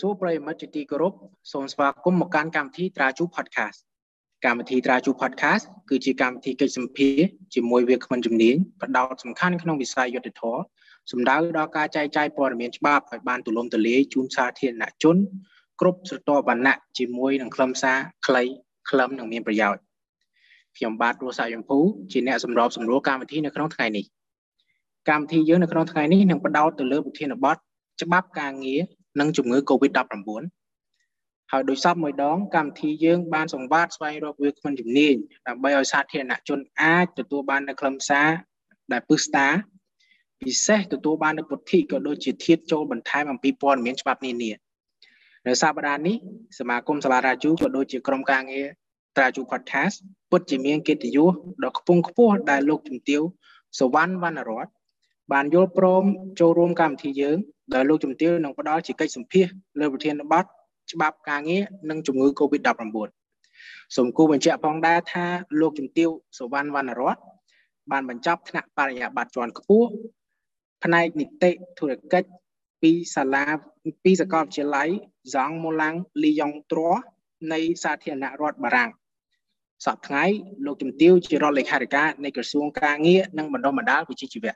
សូមជម្រាបសួរប្រិយមិត្តជាទីគោរពសូមស្វាគមន៍មកកាន់កម្មវិធីត្រាជូ Podcast កម្មវិធីត្រាជូ Podcast គឺជាកម្មវិធីកិច្ចសម្ភារជាមួយវាគ្មិនជំនាញបដោតសំខាន់ក្នុងវិស័យយុត្តិធម៌សំដៅដល់ការចែកចាយព័ត៌មានច្បាប់ឲ្យបានទូលំទូលាយជូនសាធារណជន គ្រប់ស្រទាប់វណ្ណៈជាមួយនឹងខ្លឹមសារខ្លីខ្លឹមនិងមានប្រយោជន៍ខ្ញុំបាទរស់សាយំភូជាអ្នកសម្របសម្រួលកម្មវិធីនៅក្នុងថ្ងៃនេះកម្មវិធីយើងនៅក្នុងថ្ងៃនេះនឹងបដោតទៅលើប្រធានបទច្បាប់ការងារ និងជំងឺ Covid-19 ហើយដោយសពមួយដងកម្មវិធីយើងបានសង្វាតស្វែងរកវាគ្មិនជំនាញដើម្បីឲ្យសាធារណជនអាចទទួលបាននូវខ្លឹមសារដែលពឹស្ដាពិសេសទទួលបាននូវពុទ្ធិក៏ដូចជាធាតចូលបន្ថែមអំពីព័ត៌មានច្បាប់នានានៅសប្តាហ៍នេះសមាគមសាលារាជូក៏ដូចជាក្រុមការងារត្រាជូ podcast ពិតជាមានកិត្តិយសដ៏ខ្ពង់ខ្ពស់ដែលលោកជំទាវសវណ្ណវណ្ណរតបានយល់ព្រមចូលរួមកម្មវិធីយើង ដែលលោកជំទាវនឹងផ្ដល់ជាកិច្ចសម្ភាសលើប្រធានបទច្បាប់ការងារនិងជំងឺ Covid-19 សូមគូបញ្ជាក់ផងដែរថាលោកជំទាវសវណ្ណវណ្ណរតបានបញ្ចប់ថ្នាក់បរិញ្ញាបត្រជាន់ខ្ពស់ផ្នែកនីតិធុរកិច្ចពីសាលាពីសាកលវិទ្យាល័យ Zhang Molang Liyong Tro នៃសាធារណរដ្ឋបារាំងសប្តាហ៍ថ្ងៃលោកជំទាវជារដ្ឋលេខាធិការនៃក្រសួងការងារនិងបណ្ដុះបណ្ដាលវិជ្ជាជីវៈ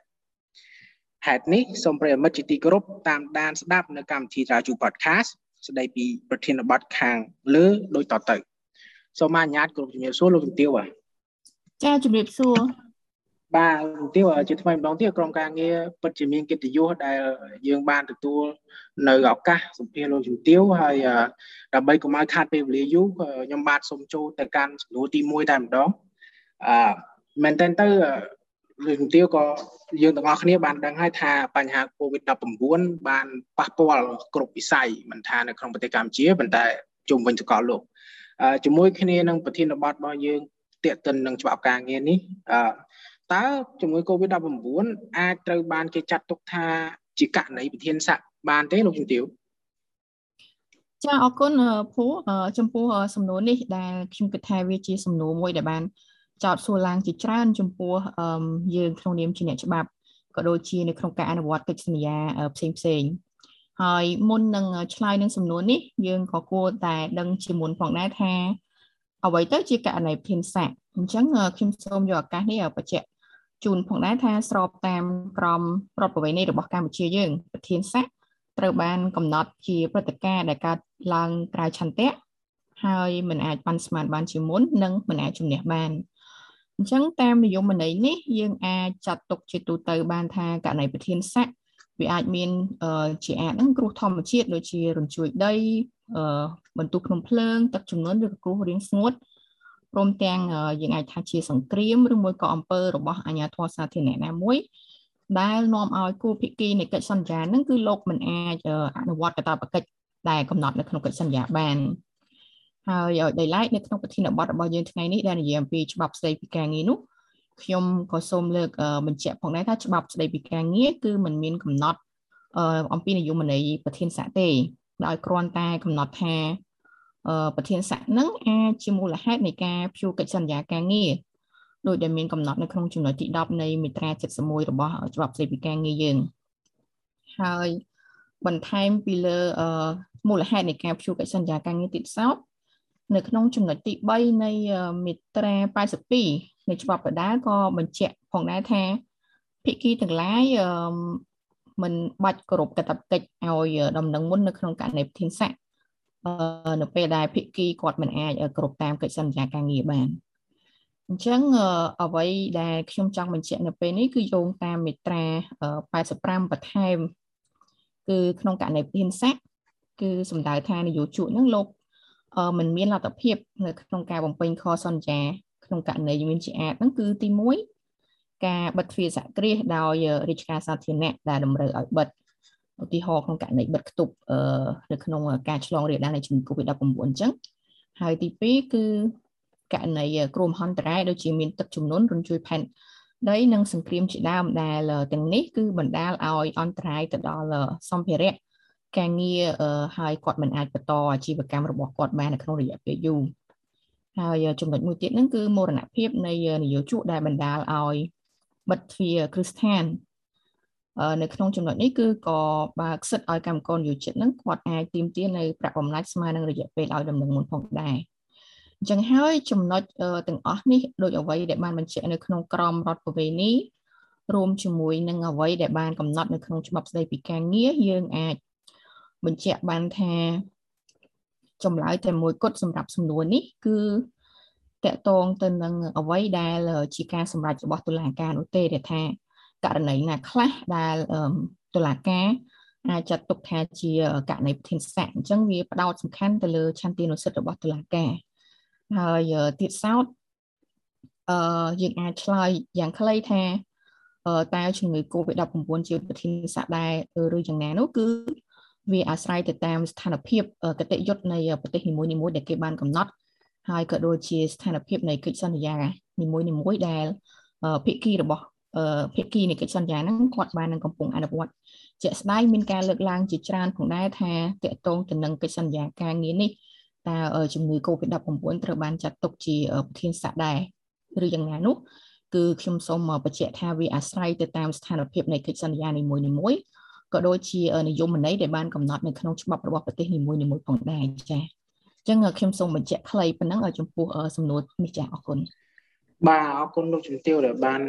ហេតុនេះសូមប្រិយមិត្តជាទីគោរពតាមដានស្ដាប់នៅកម្មវិធីរាជូ podcast ស្ដីពីប្រធានបទខាងលើដូចតទៅសូមអនុញ្ញាតគ្រប់ជំរាបសួរលោកជំទាវបាទចាជំរាបសួរបាទជំទាវជាថ្មីម្ដងទៀតក្រុមការងារពិតជាមានកិត្តិយសដែលយើងបានទទួលនៅឱកាសសម្ភាសលោកជំទាវហើយដើម្បីកុំឲ្យខាតពេលវេលាយូរខ្ញុំបាទសូមចូលទៅកាន់សំណួរទី1តែម្ដងអឺមែនតើទៅ លោកជំទាវក៏យើងទាំងអស់គ្នាបានដឹងហើយថាបញ្ហា COVID-19 បានប៉ះពាល់គ្រប់វិស័យមិនថានៅក្នុងប្រទេសកម្ពុជាប៉ុន្តែជុំវិញសកលលោកជាមួយគ្នានឹងប្រធានបទរបស់យើងតេតិននឹងច្បាប់ការងារនេះតើជំងឺ COVID-19 អាចត្រូវបានគេចាត់ទុកថាជាករណីវិធានស័កបានទេលោកជំទាវចាអរគុណភូចំពោះសំណួរនេះដែលខ្ញុំគិតថាវាជាសំណួរមួយដែលបាន ចោតសួរឡើងជាច្រើនចំពោះយើងក្នុងនាមជាអ្នកច្បាប់ក៏ដូចជានៅក្នុងការអនុវត្តកិច្ចសន្យាផ្សេងផ្សេងហើយមុននឹងឆ្លើយនឹងសំណួរនេះយើងក៏គួរតែដឹងជាមុនផងដែរថាអ្វីទៅជាករណីភិនស័កអញ្ចឹងខ្ញុំសូមយកឱកាសនេះបញ្ជាក់ជូនផងដែរថាស្របតាមក្រមរដ្ឋប្រវេណីរបស់កម្ពុជាយើងប្រធានស័កត្រូវបានកំណត់ជាព្រឹត្តិការណ៍ដែលកើតឡើងក្រៅឆន្ទៈហើយមិនអាចបានស្មានបានជាមុននិងមិនអាចជំនះបាន អញ្ចឹងតាមនិយមន័យនេះយើងអាចចាត់ទុកជាទូទៅបានថាករណីប្រធានស័កវាអាចមានជាអាចនឹងគ្រោះធម្មជាតិដូចជារញ្ជួយដីបន្ទុះភ្នំភ្លើងទឹកជំនន់ឬក៏គ្រោះរាំងស្ងួតព្រមទាំងយើងអាចថាជាសង្គ្រាមឬមួយក៏អំពើរបស់អាជ្ញាធរសាធារណៈណាមួយដែលនាំឲ្យគូភាគីនៃកិច្ចសន្យានឹងគឺលោកមិនអាចអនុវត្តកាតព្វកិច្ចដែលកំណត់នៅក្នុងកិច្ចសន្យាបាន ហើយដោយឡែកនៅក្នុងប្រធានបទរបស់យើងថ្ងៃនេះដែលនិយាយអំពីច្បាប់ស្តីពីការងារនោះខ្ញុំក៏សូមលើកបញ្ជាក់ផងដែរថាច្បាប់ស្តីពីការងារគឺมันមានកំណត់អំពីនយោបាយប្រធានស័កទេដោយគ្រាន់តែកំណត់ថាប្រធានស័កនឹងអាចជាមូលហេតុនៃការព្យួរកិច្ចសន្យាការងារដោយដែលមានកំណត់នៅក្នុងចំណុចទី10នៃមាត្រា71របស់ច្បាប់ស្តីពីការងារយើងហើយបន្ថែមពីលើមូលហេតុនៃការព្យួរកិច្ចសន្យាការងារទៀតសោត នៅក្នុងចំណុចទី3នៃមាត្រា82នៃច្បាប់បដាក៏បញ្ជាក់ផងដែរថាភិក្ខីទាំងឡាយមិនបាច់គោរពកាតព្វកិច្ចឲ្យដំណឹងមុននៅក្នុងករណីប្រធានស័កនៅពេលដែលភិក្ខីគាត់មិនអាចគោរពតាមកិច្ចសន្យាការងារបានអញ្ចឹងអ្វីដែលខ្ញុំចង់បញ្ជាក់នៅពេលនេះគឺយោងតាមមាត្រា85បន្ថែមគឺក្នុងករណីប្រធានស័កគឺសំដៅថានយោជកនឹងលោក មិនមានលទ្ធភាពនៅក្នុងការបំពេញខសន្យា ក្នុងករណីមានជាអាចហ្នឹងគឺទី1ការបិទទ្វារសហគ្រាសដោយរាជការសាធារណៈដែលតម្រូវឲ្យបិទឧទាហរណ៍ក្នុងករណីបិទគប់នៅក្នុងការឆ្លងរាលដាលនៃជំងឺ Covid-19 អញ្ចឹងហើយទី2គឺករណីគ្រោះមហន្តរាយដូចជាមានទឹកជំនន់រញ្ជួយផែនដីនិងសង្គ្រាមជាដើមដែលទាំងនេះគឺបណ្ដាលឲ្យអន្តរាយទៅដល់សម្ភារៈ ការងារហើយគាត់មិនអាចបន្តអាជីវកម្មរបស់គាត់បាននៅក្នុងរយៈពេលយូរហើយចំណុចមួយទៀតហ្នឹងគឺមរណភាពនៃនយោជកដែលបណ្ដាលឲ្យបិទទ្វារគ្រឹះស្ថាននៅក្នុងចំណុចនេះគឺក៏បើខ្សិតឲ្យកម្មករនិយោជិតហ្នឹងគាត់អាចទាមទារនៅប្រាក់បំណាច់ស្មើនឹងរយៈពេលឲ្យដំណឹងមុនផងដែរអញ្ចឹងហើយចំណុចទាំងអស់នេះដូចអ្វីដែលបានបញ្ជាក់នៅក្នុងក្រមរដ្ឋប្រវេណីរួមជាមួយនឹងអ្វីដែលបានកំណត់នៅក្នុងច្បាប់ស្តីពីការងារយើងអាច បញ្ជាក់បានថាចម្លើយតែមួយគត់សម្រាប់សំណួរនេះគឺតកតងទៅនឹងអ្វីដែលជាការសម្រេចរបស់តុលាការនោះទេដែលថាករណីណាខ្លះដែលតុលាការអាចចាត់ទុកថាជាករណីប្រធានស័កអញ្ចឹងវាផ្ដោតសំខាន់ទៅលើឆន្ទានុសិទ្ធិរបស់តុលាការហើយទៀតសោតអឺយើងអាចឆ្លើយយ៉ាងខ្លីថាតើជំងឺ Covid-19 ជាប្រធានស័កដែរឬយ៉ាងណានោះគឺ វាអាស្រ័យទៅតាមស្ថានភាពគតិយុត្តនៃប្រទេសនីមួយៗដែលគេបានកំណត់ហើយក៏ដូចជាស្ថានភាពនៃកិច្ចសន្យានីមួយៗដែលភាគីរបស់ភាគីនៃកិច្ចសន្យាហ្នឹងគាត់បាននឹងកំពុងអនុវត្តជាក់ស្ដែងមានការលើកឡើងជាច្រើនផងដែរថាតកតងទៅនឹងកិច្ចសន្យាការងារនេះតើជំងឺ Covid-19 ត្រូវបានចាត់ទុកជាប្រធានស័កដែរឬយ៉ាងណានោះគឺខ្ញុំសូមបញ្ជាក់ថាវាអាស្រ័យទៅតាមស្ថានភាពនៃកិច្ចសន្យានីមួយៗ ក៏ដូចជានិយមន័យដែលបានកំណត់នៅក្នុងច្បាប់របស់ប្រទេសនីមួយៗផងដែរចា៎អញ្ចឹងខ្ញុំសូមបញ្ជាក់ខ្លីប៉ុណ្ណឹងចំពោះសំណួរនេះចា៎អរគុណ បាទអរគុណលោកជំទាវដែលបាន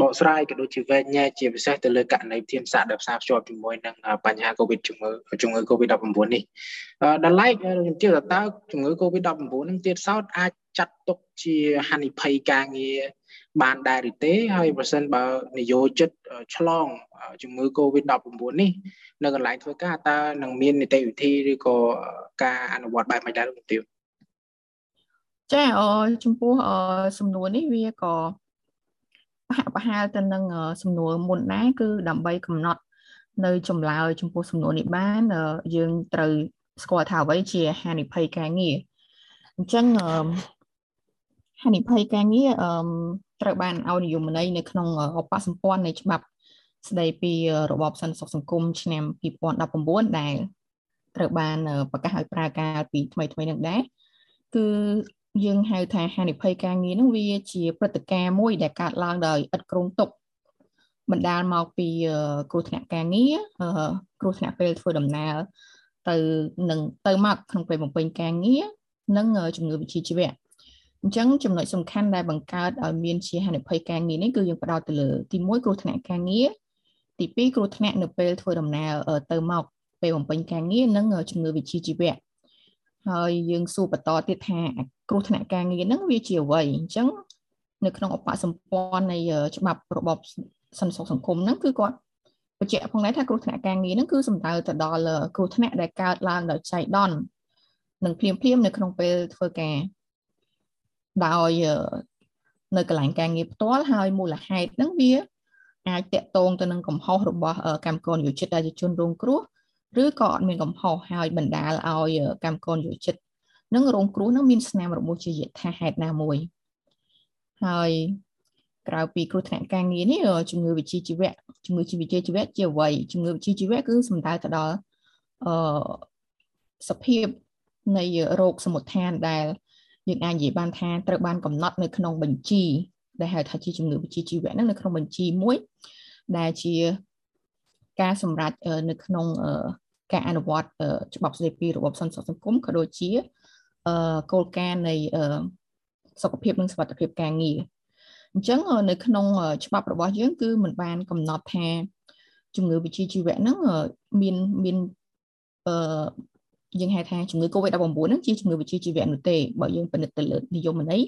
បកស្រាយក៏ដូចជាវែកញែកជាពិសេសទៅលើករណីធានសាស្ត្រដែលផ្សារភ្ជាប់ជាមួយនឹងបញ្ហា COVID ជំងឺជំងឺ COVID-19 នេះដល់ឡែកលោកជំទាវតើជំងឺ COVID-19 នឹងទៀតសោតអាចចាត់ទុកជាហានិភ័យការងារបានដែរឬទេហើយបើសិនបើនយោជិតឆ្លងជំងឺ Covid-19 នេះនៅកន្លែងធ្វើការតើនឹងមាននីតិវិធីឬក៏ការអនុវត្តបែបម៉េចដែរលោកទាវ ចាអចំពោះសំណួរនេះវាក៏ហាក់ប្រហែលទៅនឹងសំណួរមុនដែរគឺដើម្បីកំណត់នៅចម្លើយចំពោះសំណួរនេះបាន យើងត្រូវស្គាល់ថាអ្វីជាហានិភ័យការងារអញ្ចឹងហានិភ័យការងារត្រូវបានឲ្យនិយមន័យនៅក្នុងឧបសម្ព័ន្ធនៃច្បាប់ស្ដីពីរបបសន្តិសុខសង្គមឆ្នាំ2019ដែលត្រូវបានប្រកាសឲ្យប្រើកាលពីថ្មីថ្មីនឹងដែរគឺ យើងហៅថាហានិភ័យការងារនឹងវាជាព្រឹត្តិការណ៍មួយដែលកើតឡើងដោយឥតគ្រោងទុកបណ្ដាលមកពីគ្រោះថ្នាក់ការងារគ្រោះថ្នាក់ពេលធ្វើដំណើរទៅនឹងទៅមកក្នុងពេលបំពេញការងារនិងជំងឺវិជ្ជាជីវៈអញ្ចឹងចំណុចសំខាន់ដែលបង្កើតឲ្យមានជាហានិភ័យការងារនេះគឺយើងផ្ដោតទៅលើទី1គ្រោះថ្នាក់ការងារទី2គ្រោះថ្នាក់នៅពេលធ្វើដំណើរទៅមកពេលបំពេញការងារនិងជំងឺវិជ្ជាជីវៈហើយយើងសួរបន្តទៀតថា គ្រោះថ្នាក់ការងារហ្នឹងវាជាអ្វីអញ្ចឹងនៅក្នុងឧបសម្ព័ន្ធនៃច្បាប់របបសន្តិសុខសង្គមហ្នឹងគឺគាត់បញ្ជាក់ផងដែរថាគ្រោះថ្នាក់ការងារហ្នឹងគឺសំដៅទៅដល់គ្រោះថ្នាក់ដែលកើតឡើងដោយចៃដន្យនិងភ្លាមភ្លាមនៅក្នុងពេលធ្វើការដោយនៅកន្លែងការងារផ្ទាល់ហើយមូលហេតុហ្នឹងវាអាចតកតងទៅនឹងកំហុសរបស់កម្មករនិយោជិតដែលជាជនរងគ្រោះឬក៏អត់មានកំហុសហើយបណ្ដាលឲ្យកម្មករនិយោជិត នឹងរងគ្រោះនឹងមានស្នាមរបួសជាយថាហេតុណាមួយហើយក្រៅពីគ្រោះថ្នាក់ការងារនេះជំងឺវិជ្ជាជីវៈជំងឺជីវវិជ្ជាជីវៈជាអ្វីជំងឺវិជ្ជាជីវៈគឺសំដៅទៅដល់អឺសភាពនៃโรគសមុទ្ឋានដែលយើងអាចនិយាយបានថាត្រូវបានកំណត់នៅក្នុងបញ្ជីដែលហៅថាជាជំងឺវិជ្ជាជីវៈហ្នឹងនៅក្នុងបញ្ជីមួយ ដែលជាការសម្រេចនៅក្នុងការអនុវត្តច្បាប់ស្តីពីរបបសន្តិសុខសង្គមក៏ដូចជា គោលការណ៍នៃសុខភាពនិងសុខភាពការងារអញ្ចឹងនៅក្នុងច្បាប់របស់យើងគឺมันបានកំណត់ថាជំងឺវិជ្ជាជីវៈហ្នឹងមានមានអឺយើងហៅថាជំងឺ Covid-19 ហ្នឹងជាជំងឺវិជ្ជាជីវៈនោះទេបើយើងពិនិត្យទៅលើនិយមន័យ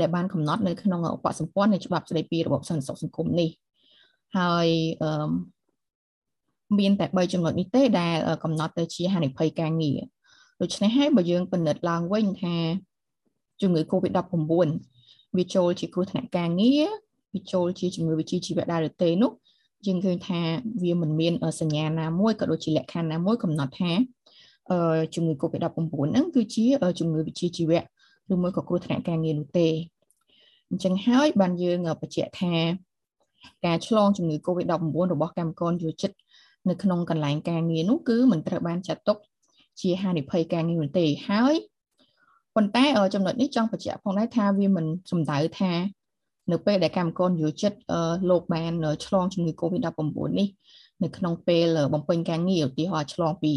ដែលបានកំណត់នៅក្នុងឧបសម្ព័ន្ធនៃច្បាប់ស្តីពីរបបសន្តិសុខសង្គមនេះហើយអឺមានតែ3ចំណុចនេះទេដែលកំណត់ទៅជាហានិភ័យការងារ ដូច្នេះហើយបើយើងពិនិត្យឡើងវិញថាជំងឺ Covid-19 វាចូលជាគ្រោះថ្នាក់ការងារវាចូលជាជំងឺវិជ្ជាជីវៈដែរឬទេនោះយើងឃើញថាវាមិនមានសញ្ញាណាមួយក៏ដូចជាលក្ខខណ្ឌណាមួយកំណត់ថាជំងឺ Covid-19 ហ្នឹងគឺជាជំងឺវិជ្ជាជីវៈឬមួយក៏គ្រោះថ្នាក់ការងារនោះទេអញ្ចឹងហើយបានយើងបញ្ជាក់ថាការឆ្លងជំងឺ Covid-19 របស់កម្មករយោជិតនៅក្នុងកន្លែងការងារនោះគឺមិនត្រូវបានចាត់ទុក ជាហានិភ័យការងារនោះទេហើយប៉ុន្តែចំណុចនេះចង់បញ្ជាក់ផងដែរថាវាមិនសំដៅថានៅពេលដែលកម្មករនិយោជិតលោកបានឆ្លងជំងឺ Covid-19 នេះនៅក្នុងពេលបំពេញការងារឧទាហរណ៍ឆ្លងពី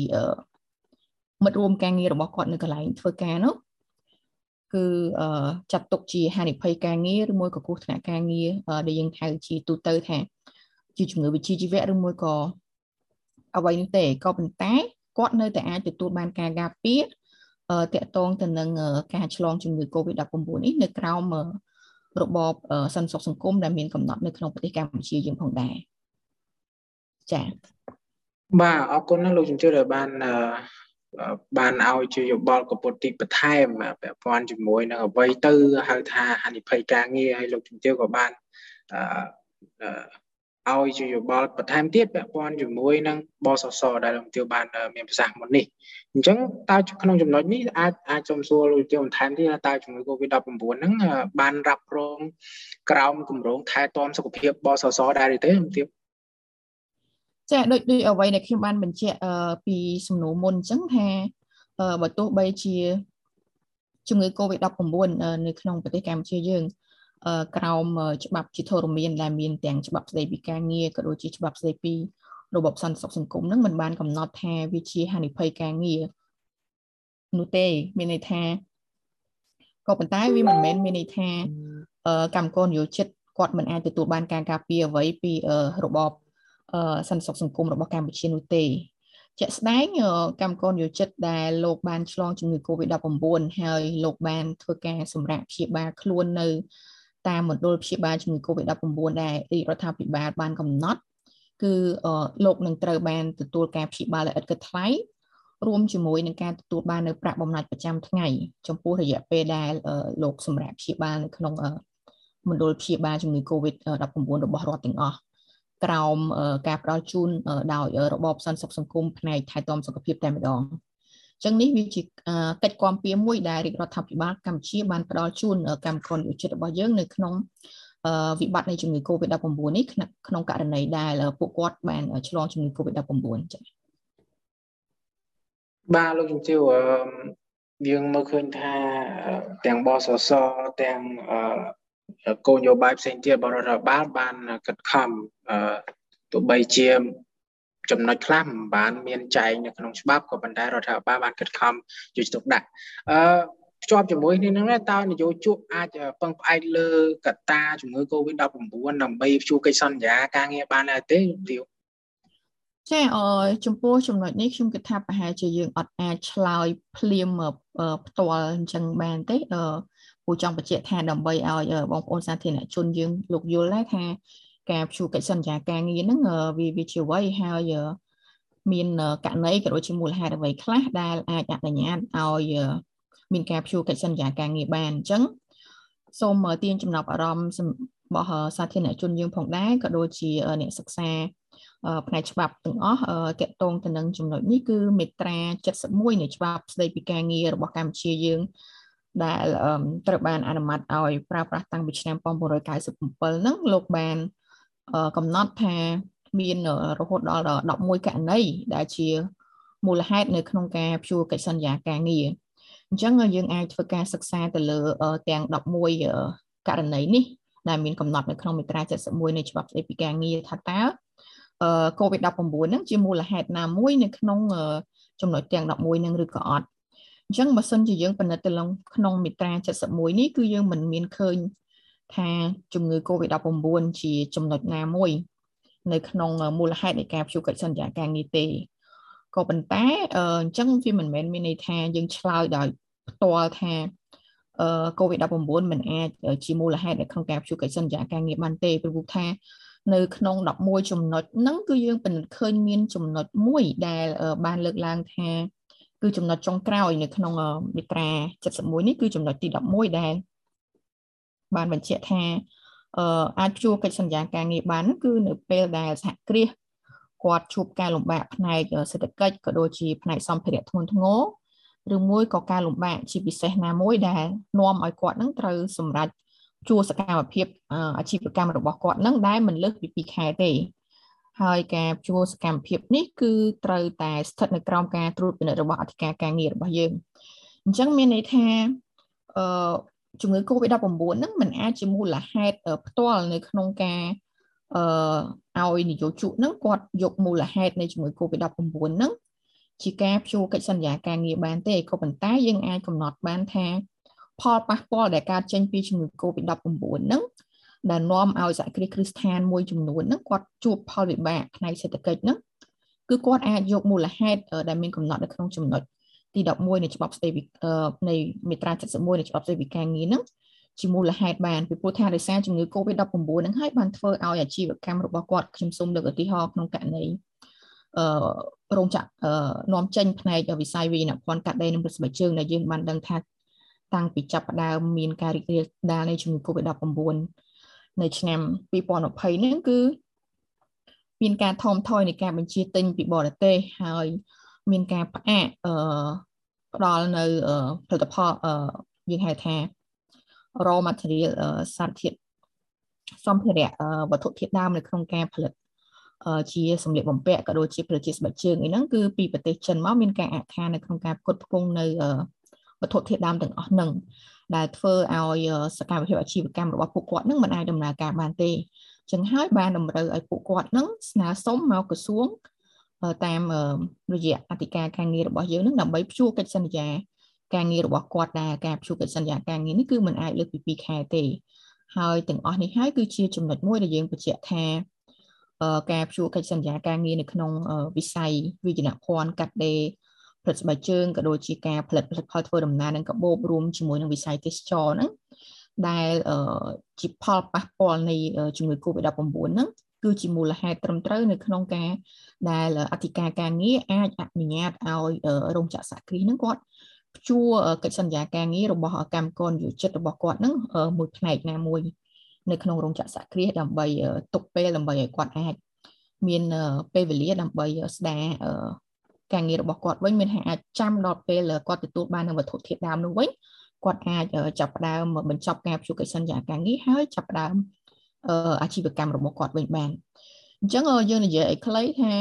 មិត្តរួមការងាររបស់គាត់នៅកន្លែងធ្វើការនោះគឺចាត់ទុកជាហានិភ័យការងារឬមួយក៏គ្រោះថ្នាក់ការងារដែលយើងហៅជាទូទៅថាជាជំងឺវិជ្ជាជីវៈឬមួយក៏អ្វីនោះទេក៏ប៉ុន្តែ គាត់នៅតែអាចទទួលបានការការពារតកតងទៅនឹងការឆ្លងជំងឺ Covid-19 នេះនៅក្រោមរបបសន្តិសុខសង្គមដែលមានកំណត់នៅក្នុងប្រទេសកម្ពុជាយើងផងដែរចា៎បាទអរគុណណាស់លោកជំទាវដែលបានបានឲ្យជាយោបល់កពុតទីបន្ថែមពាក់ព័ន្ធជាមួយនឹងអ្វីទៅហៅថាហានិភ័យការងារហើយលោកជំទាវក៏បានអឺ ឲ្យជាយោបល់បន្ថែមទៀតពាក់ព័ន្ធជាមួយនឹងបសសដែលលោកជំទាវបានមានប្រសាសន៍មុននេះអញ្ចឹងតើក្នុងចំណុចនេះអាចអាចសូមសួរលោកជំទាវបន្ថែមទៀតតើជំងឺ Covid-19 ហ្នឹងបានរ៉ាប់រងក្រោមគម្រោងថែទាំសុខភាពបសសដែរឬទេជំទាវចាដូចដូចអ្វីដែលខ្ញុំបានបញ្ជាក់ពីសំណួរមុនអញ្ចឹងថាបើទោះបីជាជំងឺ Covid-19 នៅក្នុងប្រទេសកម្ពុជាយើង ក្រោមច្បាប់ជាធរមានដែលមានទាំងច្បាប់ស្តីពីការងារក៏ដូចជាច្បាប់ស្តីពីរបបសន្តិសុខសង្គមនឹងមិនបានកំណត់ថាវាជាហានិភ័យការងារនោះទេមានន័យថាក៏ប៉ុន្តែវាមិនមែនមានន័យថាកម្មករនិយោជិតគាត់មិនអាចទទួលបានការការពារអ្វីពីរបបសន្តិសុខសង្គមរបស់កម្ពុជានោះទេជាក់ស្ដែងកម្មករយោជិតដែលលោកបានឆ្លងជំងឺ Covid-19 ហើយលោកបានធ្វើការសម្រាប់ព្យាបាលខ្លួននៅ តាមមណ្ឌលព្យាបាលជំងឺ Covid-19 ដែលរាជរដ្ឋាភិបាលបានកំណត់ គឺលោកនឹងត្រូវបានទទួលការព្យាបាលដោយឥតគិតថ្លៃរួមជាមួយនឹងការទទួលបាននៅប្រាក់បំណាច់ប្រចាំថ្ងៃចំពោះរយៈពេលដែលលោកសម្រាប់ព្យាបាលនៅក្នុងមណ្ឌលព្យាបាលជំងឺ Covid-19 របស់រដ្ឋទាំងអស់ក្រោមការផ្ដល់ជូនដោយរបបសន្តិសុខសង្គមផ្នែកថែទាំសុខភាពតែម្ដង ចឹងនេះវាជាកិច្ចគាំពៀមួយដែលរាជរដ្ឋាភិបាលកម្ពុជាបានផ្ដល់ជូនកម្មករយុជិតរបស់យើងនៅក្នុងវិបត្តិនៃជំងឺ Covid-19 នេះក្នុងករណីដែលពួកគាត់បានឆ្លងជំងឺ Covid-19 ចា៎បាទលោកជំទាវយើងមើលឃើញថាទាំងបសសទាំងគោលនយោបាយផ្សេងទៀតរបស់រដ្ឋបាលបានខិតខំទោះបីជា ចំណុចខ្លះមិនបានមានចែងនៅក្នុងច្បាប់ក៏ប៉ុន្តែរដ្ឋាភិបាលបានខិតខំយកចិត្តទុកដាក់អឺភ្ជាប់ជាមួយនេះនឹងតើនយោជកអាចពឹងផ្អែកលើកត្តាជំងឺ Covid-19 ដើម្បីព្យួរកិច្ចសន្យាការងារបានដែរទេទាវចាអឺចំពោះចំណុចនេះខ្ញុំគិតថាប្រហែលជាយើងអត់អាចឆ្លើយភ្លាមផ្ទាល់អញ្ចឹងបានទេអឺពូចង់បញ្ជាក់ថាដើម្បីឲ្យបងប្អូនសាធារណជនយើងលោកយល់ដែរថា ការព្យួរកិច្ចសន្យាការងារហ្នឹងវាវាជាអ្វីហើយមានករណីក៏ដូចជាមូលហេតុអ្វីខ្លះដែលអាចអនុញ្ញាតឲ្យមានការព្យួរកិច្ចសន្យាការងារបានអញ្ចឹងសូមទាញចំណាប់អារម្មណ៍របស់សាធារណជនយើងផងដែរក៏ដូចជាអ្នកសិក្សាផ្នែកច្បាប់ទាំងអស់តកតងទៅនឹងចំណុចនេះគឺមេត្រា71នៃច្បាប់ស្តីពីការងាររបស់កម្ពុជាយើង ដែលត្រូវបានអនុម័តឲ្យប្រើប្រាស់តាំងពីឆ្នាំ1997ហ្នឹងលោកបាន កំណត់ថាមានរហូតដល់11ករណីដែលជាមូលហេតុនៅក្នុងការព្យួរកិច្ចសន្យាការងារអញ្ចឹងយើងអាចធ្វើការសិក្សាទៅលើទាំង11ករណីនេះដែលមានកំណត់នៅក្នុងមាត្រា71នៃច្បាប់ស្តីពីការងារថាតើ COVID-19 ហ្នឹងជាមូលហេតុណាមួយនៅក្នុងចំណុចទាំង11ហ្នឹងឬក៏អត់អញ្ចឹងបើសិនជាយើងពិនិត្យទៅក្នុងមាត្រា71នេះគឺយើងមិនមានឃើញ ថាជំងឺ Covid-19 ជាចំណុចណាមួយ នៅក្នុងមូលហេតុនៃការព្យួរកិច្ចសន្យាការងារទេក៏ប៉ុន្តែអញ្ចឹងវាមិនមែនមានន័យថាយើងឆ្លើយដោយផ្ទាល់ថា COVID-19 មិនអាចជាមូលហេតុនៅក្នុងការព្យួរកិច្ចសន្យាការងារបានទេព្រោះថានៅក្នុង11ចំណុចហ្នឹងគឺយើងពិនិត្យឃើញមានចំណុចមួយដែលបានលើកឡើងថាគឺចំណុចចុងក្រោយនៅក្នុងមាត្រា71នេះគឺចំណុចទី11ដែល បានបញ្ជាក់ថាអឺអាចជួបកិច្ចសន្យាការងារបានគឺនៅពេលដែលសហគ្រាសគាត់ជួបការលំបាកផ្នែកសេដ្ឋកិច្ចក៏ដូចជាផ្នែកសម្ភារៈធ្ងន់ធ្ងរឬមួយក៏ការលំបាកជាពិសេសណាមួយដែលនាំឲ្យគាត់នឹងត្រូវសម្រេចជួសកម្មភាពអាជីវកម្មរបស់គាត់នឹងដែលមិនលើសពី2ខែទេហើយការជួសកម្មភាពនេះគឺត្រូវតែស្ថិតនៅក្រោមការត្រួតពិនិត្យរបស់អធិការការងាររបស់យើងអញ្ចឹងមានន័យថាអឺ ជំងឺ Covid-19 ហ្នឹងมันអាចជាមូលហេតុផ្ទាល់នៅក្នុងការអឺឲ្យនយោជកហ្នឹងគាត់យកមូលហេតុនៃជំងឺ Covid-19 ហ្នឹងជាការព្យួរកិច្ចសន្យាការងារបានទេក៏ប៉ុន្តែយើងអាចកំណត់បានថា ផលប៉ះពាល់ដែលកើតចេញពីជំងឺ Covid-19 ហ្នឹងដែលនាំឲ្យសហគ្រាសគ្រឹះស្ថានមួយចំនួនហ្នឹងគាត់ជួបផលវិបាកផ្នែកសេដ្ឋកិច្ចហ្នឹងគឺគាត់អាចយកមូលហេតុដែលមានកំណត់នៅក្នុងចំណុច ទី11នៃច្បាប់ស្តីពីនៃមាត្រា71នៃច្បាប់ស្តីពីការងារហ្នឹងជាមូលហេតុបានពីព្រោះថាដោយសារជំងឺ Covid-19 ហ្នឹងហើយបានធ្វើឲ្យអាជីវកម្មរបស់គាត់ខ្ញុំសូមលើកឧទាហរណ៍ក្នុងករណីអឺរោងចក្រនាំចេញផ្នែកវិស័យវិញ្ញាណភ័ណ្ឌកាត់ដេរនិងព្រឹស្បែកជើងដែលយើងបានដឹងថាតាំងពីចាប់ផ្ដើមមានការរីករាលដាលនៃជំងឺ Covid-19 នៅឆ្នាំ2020ហ្នឹងគឺមានការថមថយនៃការបញ្ជាទិញពីបរទេសហើយ មានការផ្អាកអឺផ្ដល់នៅផលិតផលអឺយើងហៅថា raw material សារធាតុសម្ភារៈវត្ថុធាតុដើមនៅក្នុងការផលិតជាសម្លៀកបំពាក់ក៏ដូចជាប្រជាស្បែកជើងអីហ្នឹងគឺពីប្រទេសចិនមកមានការអាក់ខាននៅក្នុងការផ្គត់ផ្គង់នៅវត្ថុធាតុដើមទាំងអស់ហ្នឹងដែលធ្វើឲ្យសកម្មភាពអាជីវកម្មរបស់ពួកគាត់នឹងមិនអាចដំណើរការបានទេចឹងហើយបានតម្រូវឲ្យពួកគាត់នឹងស្នើសុំមកក្រសួង តាមរយៈអធិការការងាររបស់យើងនឹងដើម្បីព្យួរកិច្ចសន្យាការងាររបស់គាត់ដែរការព្យួរកិច្ចសន្យាការងារនេះគឺមិនអាចលើកពី2ខែទេហើយទាំងអស់នេះហើយគឺជាចំណុចមួយដែលយើងបញ្ជាក់ថាការព្យួរកិច្ចសន្យាការងារនៅក្នុងវិស័យវិជ្ជាភ័ណ្ឌកាត់ដេរផលិតស្បែកជើងក៏ដូចជាការផលិតផលិតផលធ្វើដំណើរនិងកាបូបរួមជាមួយនឹងវិស័យទេសចរហ្នឹងដែលជាផលប៉ះពាល់នៃជំងឺ Covid-19 ហ្នឹង គឺជាមូលហេតុត្រឹមត្រូវនៅក្នុងការដែលអធិការការងារអាចអនុញ្ញាតឲ្យរោងចក្រសហគ្រាសហ្នឹងគាត់ព្យួរកិច្ចសន្យាការងាររបស់កម្មករយោជិតរបស់គាត់ហ្នឹងមួយផ្នែកណាមួយនៅក្នុងរោងចក្រសហគ្រាសដើម្បីទុកពេលដើម្បីឲ្យគាត់អាចមានពេលវេលាដើម្បីស្ដារការងាររបស់គាត់វិញមានថាអាចចាំដល់ពេលគាត់ទទួលបាននៅវត្ថុធាតុដើមនោះវិញគាត់អាចចាប់ផ្ដើមបញ្ចប់ការព្យួរកិច្ចសន្យាការងារហើយចាប់ផ្ដើម អាជីវកម្មរបស់គាត់វិញបានអញ្ចឹងយើងនិយាយឲ្យខ្លីថា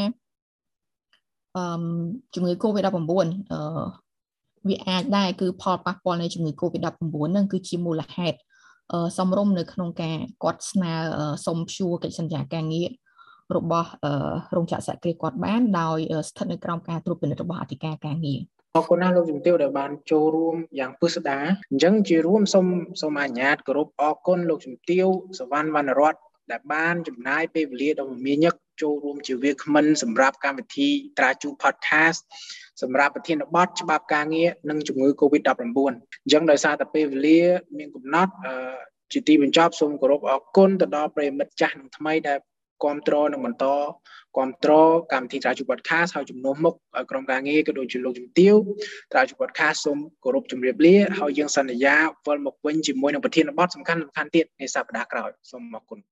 អឺជំងឺ Covid-19 អឺវាអាចដែរគឺផលប៉ះពាល់នៃជំងឺ Covid-19 ហ្នឹងគឺជាមូលហេតុសំរុំនៅក្នុងការគាត់ស្នើសុំព្យួរកិច្ចសន្យាការងាររបស់រោងចក្រសហគ្រាសគាត់បានដោយស្ថិតនៅក្រោមការត្រួតពិនិត្យរបស់អធិការការងារ អរគុណណាស់លោកជំទាវដែលបានចូលរួមយ៉ាងពិស្ដាអញ្ចឹងជារួមសូមសូមអនុញ្ញាតគោរពអរគុណលោកជំទាវសវណ្ណវណ្ណរតដែលបានចំណាយពេលវេលាដ៏មមាញឹកចូលរួមជាវាគ្មិនសម្រាប់កម្មវិធីត្រាជូ podcast សម្រាប់ប្រធានបទច្បាប់ការងារនិងជំងឺ Covid-19 អញ្ចឹងដោយសារតែពេលវេលាមានកំណត់ជាទីបញ្ចប់សូមគោរពអរគុណទៅដល់ប្រិមិត្តចាស់និងថ្មីដែល គ្រប់គ្រងនិងបន្តគ្រប់គ្រងកម្មវិធីត្រាជូ podcast ហើយជំនួសមុខឲ្យក្រុមការងារក៏ដូចជាលោកជំទាវត្រាជូ podcast សូមគោរពជម្រាបលាហើយយើងសន្យាវិលមកវិញជាមួយនឹងប្រធានបទសំខាន់ៗទៀតនៃសប្តាហ៍ក្រោយសូមអរគុណ